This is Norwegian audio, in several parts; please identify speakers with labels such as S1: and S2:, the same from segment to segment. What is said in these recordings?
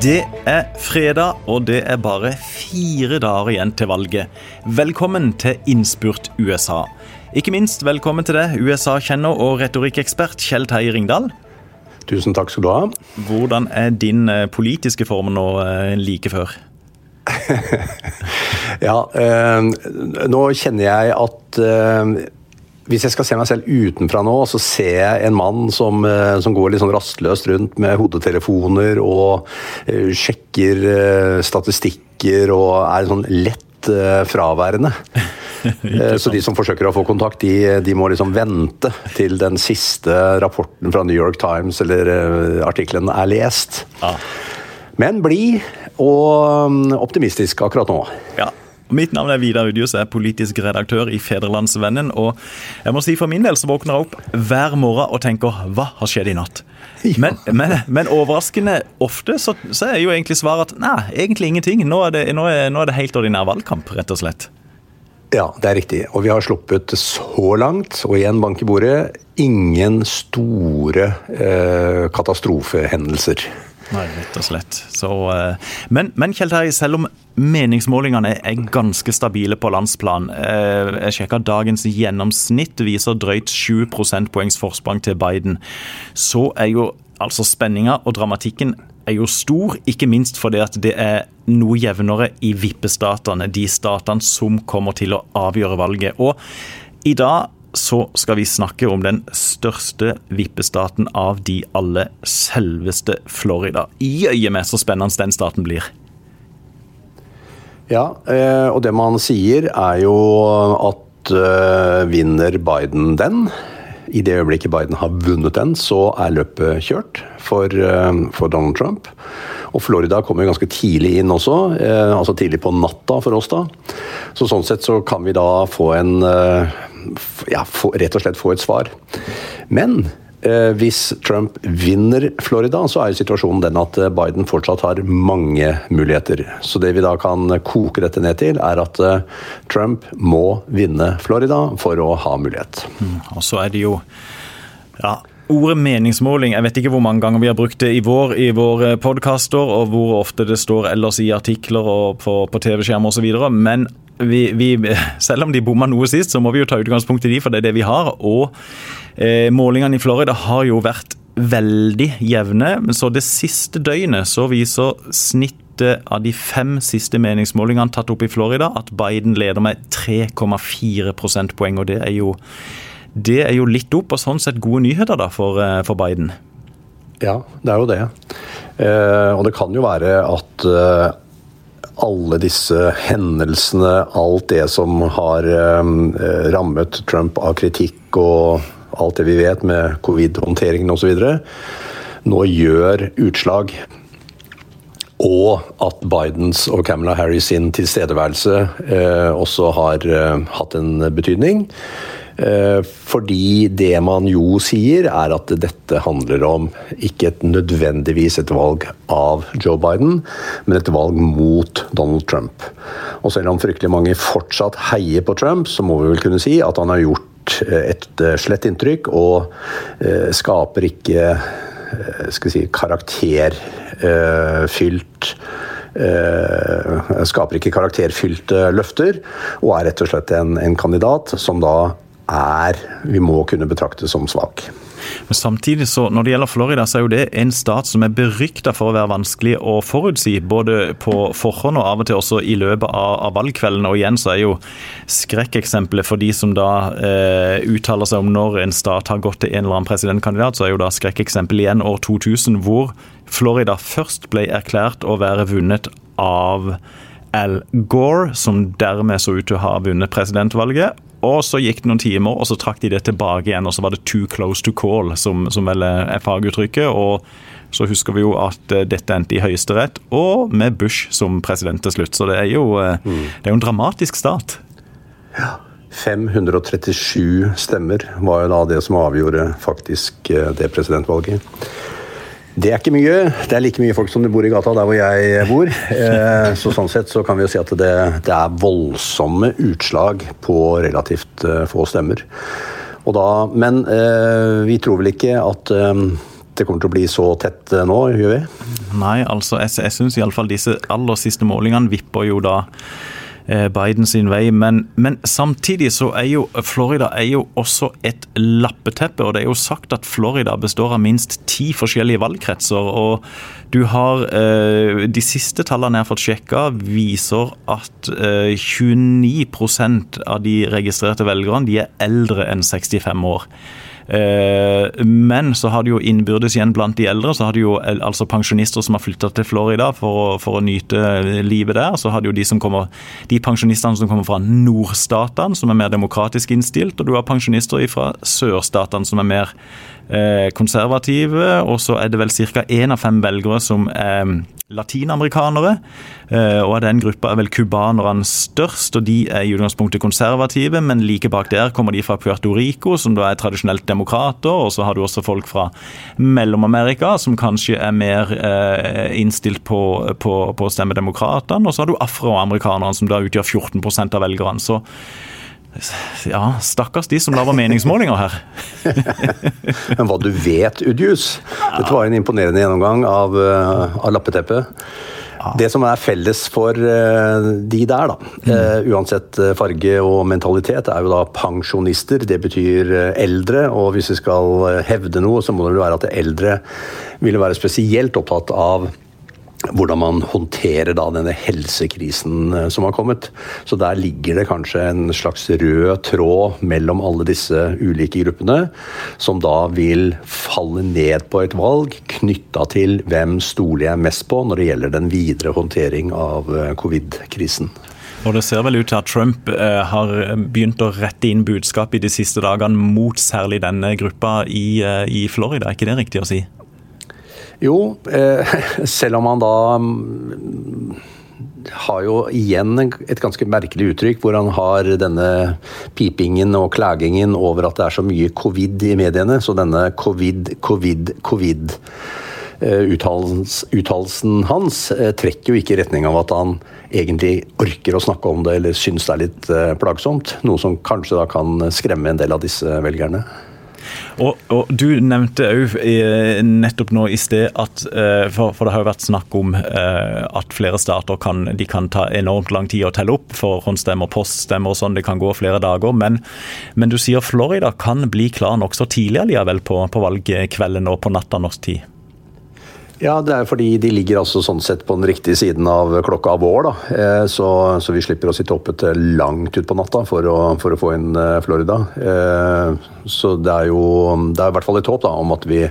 S1: Det er fredag, og det er bare fire dager igjen til valget. Velkommen til Innspurt USA. Ikke minst velkommen til deg, USA-kjenner og retorikkekspert Kjell Terje Ringdal.
S2: Tusen takk skal du ha.
S1: Hvordan er din eh, politiske form nå eh, like før?
S2: ja, eh, nå kjenner jeg at eh, hvis jeg skal se meg selv utenfra nå, så ser jeg en mann som, eh, som går litt sånn rastløst rundt med hodetelefoner og uh, sjekker uh, statistikker og er sånn lett uh, fraværende. så de som forsøker å få kontakt, de, de, må liksom vente til den siste rapporten fra New York Times eller artikkelen er lest. Ja. Men blid og mm, optimistisk akkurat nå.
S1: Ja, Mitt navn er Vidar Udjus, jeg er politisk redaktør i Federlandsvennen. Og jeg må si for min del så våkner jeg opp hver morgen og tenker hva har skjedd i natt? Men, men, men, overraskende ofte så, så, er jo egentlig svaret at nei, egentlig ingenting. Nå er, det, nå, er, nå er det helt ordinær valgkamp, rett og slett.
S2: Ja, det er riktig. Og vi har sluppet så langt, og igjen bank i bordet, ingen store eh, katastrofehendelser.
S1: Nei, rett og slett. Så, uh, men, men Kjell Terje, selv om meningsmålingene er ganske stabile på landsplan uh, Jeg sjekka dagens gjennomsnitt viser drøyt 7 prosentpoengs forsprang til Biden. Så er jo altså spenninga og dramatikken er jo stor, ikke minst fordi at det er noe jevnere i vippestatene, de statene som kommer til å avgjøre valget. Og i dag så skal vi snakke om den største vippestaten av de alle, selveste Florida. Jøye meg så spennende den staten blir.
S2: Ja, eh, og det man sier er jo at eh, vinner Biden den, i det øyeblikket Biden har vunnet den, så er løpet kjørt for, eh, for Donald Trump. Og Florida kommer jo ganske tidlig inn også, altså tidlig på natta for oss da. Så sånn sett så kan vi da få en ja, få, rett og slett få et svar. Men eh, hvis Trump vinner Florida, så er jo situasjonen den at eh, Biden fortsatt har mange muligheter. Så det vi da kan koke dette ned til, er at eh, Trump må vinne Florida for å ha mulighet.
S1: Mm, og så er det jo ja, Ordet meningsmåling, jeg vet ikke hvor mange ganger vi har brukt det i vår i våre podkaster, og hvor ofte det står ellers i artikler og på, på TV-skjerm osv., men vi, vi, selv om de bomma noe sist, så må vi jo ta utgangspunkt i de, for det er det vi har. Og eh, målingene i Florida har jo vært veldig jevne. Så det siste døgnet så viser snittet av de fem siste meningsmålingene tatt opp i Florida at Biden leder med 3,4 prosentpoeng. Og det er, jo, det er jo litt opp, og sånn sett gode nyheter da for, eh, for Biden.
S2: Ja, det er jo det. Eh, og det kan jo være at eh, alle disse hendelsene, alt det som har eh, rammet Trump av kritikk og alt det vi vet med covid-håndteringen osv., nå gjør utslag. Og at Bidens og Camilla Harris sin tilstedeværelse eh, også har eh, hatt en betydning. Eh, fordi det man jo sier, er at dette handler om ikke et nødvendigvis et valg av Joe Biden, men et valg mot Donald Trump. Og selv om fryktelig mange fortsatt heier på Trump, så må vi vel kunne si at han har gjort eh, et eh, slett inntrykk og skaper ikke skal si, karakterfylt skaper ikke karakterfylte løfter, og er rett og slett en, en kandidat som da er vi må kunne betrakte som svak.
S1: Men samtidig så, Når det gjelder Florida, så er jo det en stat som er berykta for å være vanskelig å forutsi. Både på forhånd og av og til også i løpet av, av valgkvelden. Og igjen så er jo skrekkeksempelet for de som da eh, uttaler seg om når en stat har gått til en eller annen presidentkandidat, så er jo da skrekkeksempelet igjen år 2000, hvor Florida først ble erklært å være vunnet av Al Gore, som dermed så ut til å ha vunnet presidentvalget. Og så gikk det noen timer, og så trakk de det tilbake igjen. Og så var det 'too close to call', som, som vel er faguttrykket. Og så husker vi jo at eh, dette endte i Høyesterett, og med Bush som president til slutt. Så det er jo, eh, mm. det er jo en dramatisk start.
S2: Ja. 537 stemmer var jo da det som avgjorde faktisk eh, det presidentvalget. Det er ikke mye. Det er like mye folk som det bor i gata der hvor jeg bor. Eh, så sånn sett så kan vi jo si at det, det er voldsomme utslag på relativt eh, få stemmer. Da, men eh, vi tror vel ikke at det kommer til å bli så tett nå, gjør vi?
S1: Nei, altså jeg, jeg syns iallfall disse aller siste målingene vipper jo da Biden sin vei. Men, men, samtidig så er jo Florida er jo også et lappeteppe. Og det er jo sagt at Florida består av minst ti forskjellige valgkretser. Og du har eh, De siste tallene jeg har fått sjekka, viser at 29 eh, av de registrerte velgerne de er eldre enn 65 år. Eh, men så har det jo innbyrdes igjen blant de eldre, så har det jo eh, altså pensjonister som har flytta til Florida for å, for å, nyte livet der. Så har det jo de, som kommer, de pensjonistene som kommer fra nordstatene, som er mer demokratisk innstilt, og du har pensjonister fra sørstatene som er mer Eh, konservative, og så er det vel ca. én av fem velgere som er latinamerikanere. Eh, og av den gruppa er vel cubanerne størst, og de er i utgangspunktet konservative, men like bak der kommer de fra Puerto Rico, som da er tradisjonelt demokrater, og så har du også folk fra Mellom-Amerika, som kanskje er mer eh, innstilt på, på, på å stemme demokratene, og så har du afroamerikanerne, som da utgjør 14% av velgerne. så ja, stakkars de som lager meningsmålinger her.
S2: Men hva du vet, Udjus. Dette var en imponerende gjennomgang av, eh, av lappeteppet. Det som er felles for eh, de der, da, mm. uansett farge og mentalitet, er jo da pensjonister. Det betyr eldre. Og hvis vi skal hevde noe, så må det vel være at eldre ville være spesielt opptatt av hvordan man håndterer da denne helsekrisen eh, som har kommet. Så der ligger det kanskje en slags rød tråd mellom alle disse ulike gruppene, som da vil falle ned på et valg knytta til hvem stoler jeg mest på når det gjelder den videre håndtering av eh, covid-krisen.
S1: Og Det ser vel ut til at Trump eh, har begynt å rette inn budskap i de siste dagene mot særlig denne gruppa i, i Florida, er ikke det riktig å si?
S2: Jo, eh, selv om han da mm, har jo igjen et ganske merkelig uttrykk, hvor han har denne pipingen og klagingen over at det er så mye covid i mediene. Så denne covid, covid, covid eh, uttalelsen hans eh, trekker jo ikke i retning av at han egentlig orker å snakke om det eller syns det er litt plagsomt. Noe som kanskje da kan skremme en del av disse velgerne.
S1: Og, og, Du nevnte òg nettopp nå i sted at eh, for, for, det har jo vært snakk om eh, at flere stater kan, de kan ta enormt lang tid å telle opp. Forhåndsstemmer, poststemmer og sånn. Det kan gå flere dager. Men, men du sier Florida kan bli klar nokså tidlig allikevel på, på valgkvelden og på natta norsk tid?
S2: Ja, det er fordi de ligger altså sånn sett på den riktige siden av klokka vår. da. Eh, så, så vi slipper å sitte oppe til langt utpå natta for å, for å, få inn eh, Florida. Eh, så det er jo det er i hvert fall et håp da, om at vi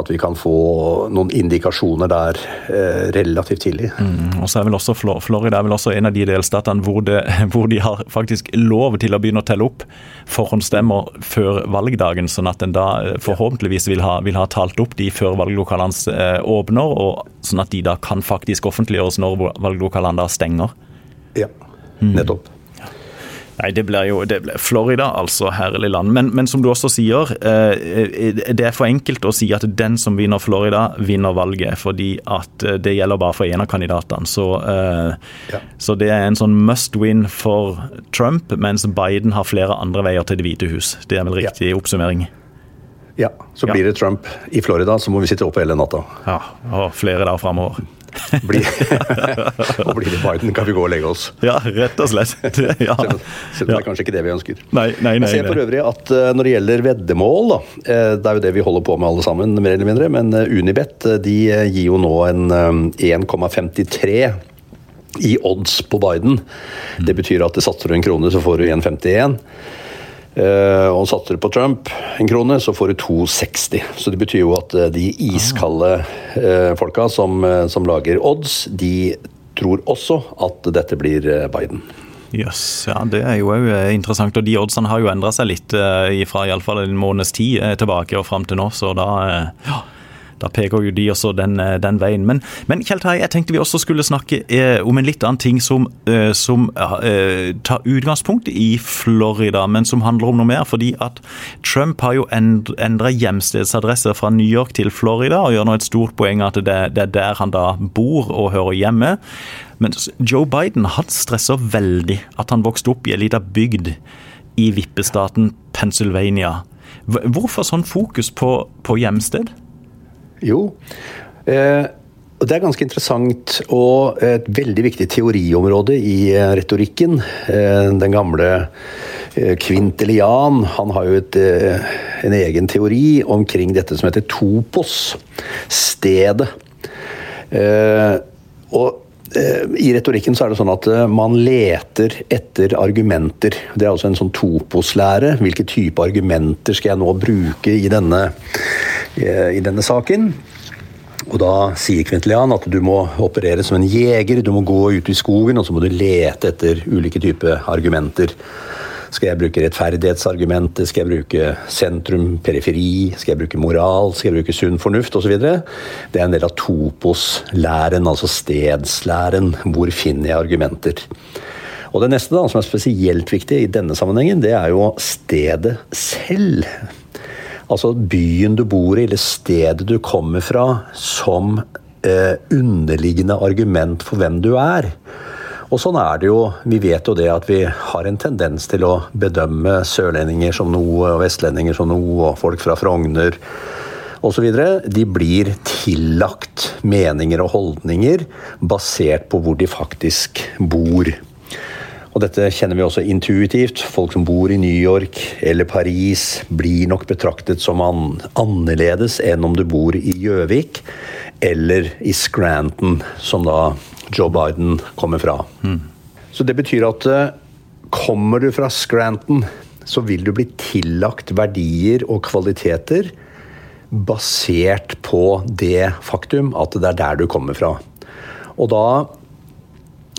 S2: at vi kan få noen indikasjoner der eh, relativt tidlig.
S1: Mm, og så er vel også Florida er vel også en av de delstatene hvor, det, hvor, de har faktisk lov til å begynne å telle opp forhåndsstemmer før valgdagen, sånn at en da eh, forhåpentligvis vil ha, vil ha talt opp de før valglokalene eh, åpner, og sånn at de da kan faktisk offentliggjøres når valglokalene da stenger.
S2: Ja, nettopp. Mm.
S1: Nei, det blir jo det blir Florida, altså. Herlig land. Men, men, som du også sier, eh, det er for enkelt å si at den som vinner Florida, vinner valget. Fordi at eh, det gjelder bare for én av kandidatene. Så, eh, ja. så, det er en sånn must win for Trump, mens Biden har flere andre veier til Det hvite hus. Det er vel riktig ja. oppsummering?
S2: Ja. Så blir det Trump i Florida, så må vi sitte oppe hele natta.
S1: Ja, og flere der framover.
S2: Blir, og blir det Biden, kan vi gå og legge oss.
S1: Ja, rett og slett.
S2: Ja. Selv, selv om det er kanskje ikke det vi ønsker.
S1: Nei, nei, nei,
S2: Jeg ser for øvrig at uh, når det gjelder veddemål, da, uh, det er jo det vi holder på med alle sammen, mer eller mindre, men uh, Unibet de gir jo nå en 1,53 i odds på Biden. Det betyr at det satser du en krone, så får du 1,51. Uh, og satte du på Trump en krone, så får du 2,60. Så det betyr jo at uh, de iskalde uh, folka som, som, lager odds, de tror også at dette blir Biden.
S1: Jøss, yes, ja det er jo interessant. Og de oddsene har jo endra seg litt fra iallfall en måneds tid tilbake og fram til nå, så da ja da peker jo de også den, eh, den veien. Men, men Kjell Terje, jeg tenkte vi også skulle snakke eh, om en litt annen ting som, eh, som eh, tar utgangspunkt i Florida, men som handler om noe mer. Fordi at Trump har jo endra hjemstedsadresse fra New York til Florida, og gjør nå et stort poeng at det, det er der han da bor og hører hjemme. Men Joe Biden han stresser veldig at han vokste opp i ei lita bygd i vippestaten Pennsylvania. Hvorfor sånn fokus på, på hjemsted?
S2: Jo. Eh, det er ganske interessant og et veldig viktig teoriområde i eh, retorikken. Eh, den gamle eh, Kvintelian han har jo et, en egen teori omkring dette som heter topos, stedet. Og i retorikken så er det sånn at man leter etter argumenter. Det er altså en sånn topos-lære. Hvilke type argumenter skal jeg nå bruke i denne, i denne saken? Og da sier Kvintelian at du må operere som en jeger, du må gå ut i skogen og så må du lete etter ulike typer argumenter. Skal jeg bruke rettferdighetsargumentet, skal jeg bruke sentrum, periferi, skal jeg bruke moral, skal jeg bruke sunn fornuft osv.? Det er en del av topos-læren, altså stedslæren. Hvor finner jeg argumenter? Og det neste da, som er spesielt viktig i denne sammenhengen, det er jo stedet selv. Altså byen du bor i, eller stedet du kommer fra, som eh, underliggende argument for hvem du er. Og sånn er det jo. Vi vet jo det at vi har en tendens til å bedømme sørlendinger som noe, og vestlendinger som noe, og folk fra Frogner osv. De blir tillagt meninger og holdninger basert på hvor de faktisk bor. Og dette kjenner vi også intuitivt. Folk som bor i New York eller Paris, blir nok betraktet som an annerledes enn om du bor i Gjøvik eller i Scranton, som da Joe Biden kommer fra. Mm. Så det betyr at uh, kommer du fra Scranton, så vil du bli tillagt verdier og kvaliteter basert på det faktum at det er der du kommer fra. Og da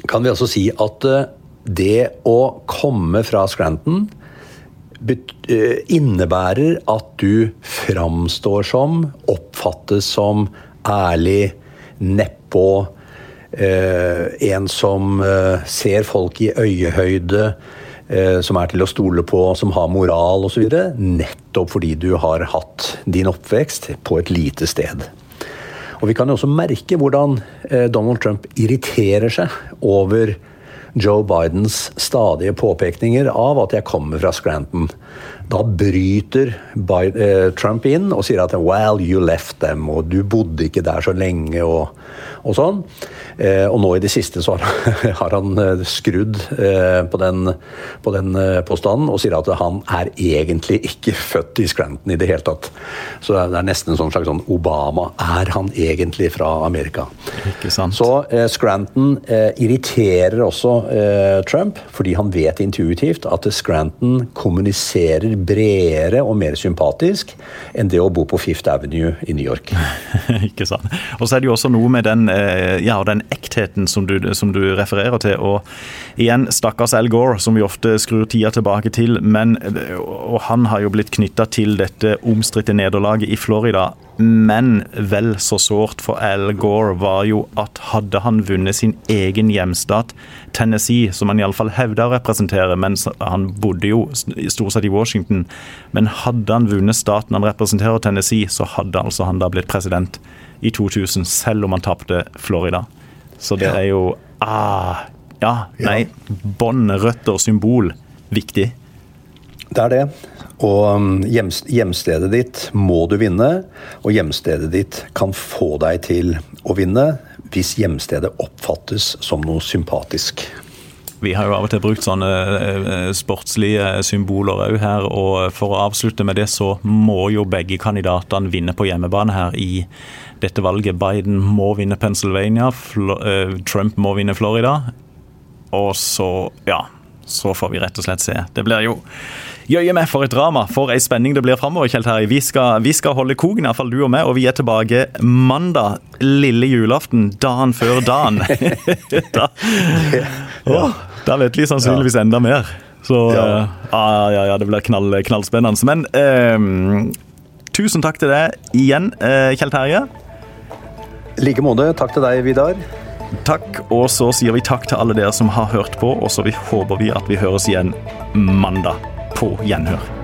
S2: kan vi altså si at uh, det å komme fra Scranton eh, innebærer at du framstår som, oppfattes som ærlig, nedpå, eh, en som eh, ser folk i øyehøyde, som er til å stole på, som har moral osv. Nettopp fordi du har hatt din oppvekst på et lite sted. Og Vi kan jo også merke hvordan Donald Trump irriterer seg over Joe Bidens stadige påpekninger av at jeg kommer fra Scranton. Da bryter eh, Trump inn og sier at 'well, you left them', og 'du bodde ikke der så lenge', og, og sånn. Eh, og nå i det siste så har han eh, skrudd på den, på den påstanden og sier at han er egentlig ikke født i Scranton i det hele tatt. Så det er nesten en sånn slags sånn Obama. Er han egentlig fra Amerika?
S1: Ikke sant.
S2: Så Scranton irriterer også Trump, fordi han vet intuitivt at Scranton kommuniserer bredere og mer sympatisk enn det å bo på Fifth Avenue i New York.
S1: Ikke sant. Og så er det jo også noe med den, eh, ja, den ektheten som du, som du, refererer til. Og igjen, stakkars Al Gore, som vi ofte skrur tida tilbake til. Men, og han har jo blitt knytta til dette omstridte nederlaget i Florida men vel så sårt for Al Gore var jo at hadde han vunnet sin egen hjemstat, Tennessee, som han iallfall hevda å representere, mens han bodde jo stort sett i Washington, men hadde han vunnet staten han representerer, Tennessee, så hadde altså han da blitt president i 2000, selv om han tapte Florida. Så det er jo ah, Ja, nei. Bånd, røtter, symbol. Viktig.
S2: Det er det. Og um, hjemstedet ditt må du vinne, og hjemstedet ditt kan få deg til å vinne hvis hjemstedet oppfattes som noe sympatisk.
S1: Vi har jo av og til brukt sånne eh, sportslige symboler òg her. Og for å avslutte med det, så må jo begge kandidatene vinne på hjemmebane her i dette valget. Biden må vinne Pennsylvania, eh, Trump må vinne Florida. Og så, ja, så får vi rett og slett se. Det blir jo Jøye meg for et drama, for ei spenning det blir framover, Kjell Terje. Vi, vi, skal holde koken, iallfall du og meg, og vi er tilbake mandag, lille julaften, dagen før dagen. da, å, da vet vi sannsynligvis enda mer. Så ja, ja, ja det blir knall, knallspennende. Men uh, tusen takk til deg igjen, uh, Kjell Terje.
S2: I like måte. Takk til deg, Vidar.
S1: Takk, og så sier vi takk til alle dere som har hørt på, og så håper vi at vi høres igjen mandag på gjenhør.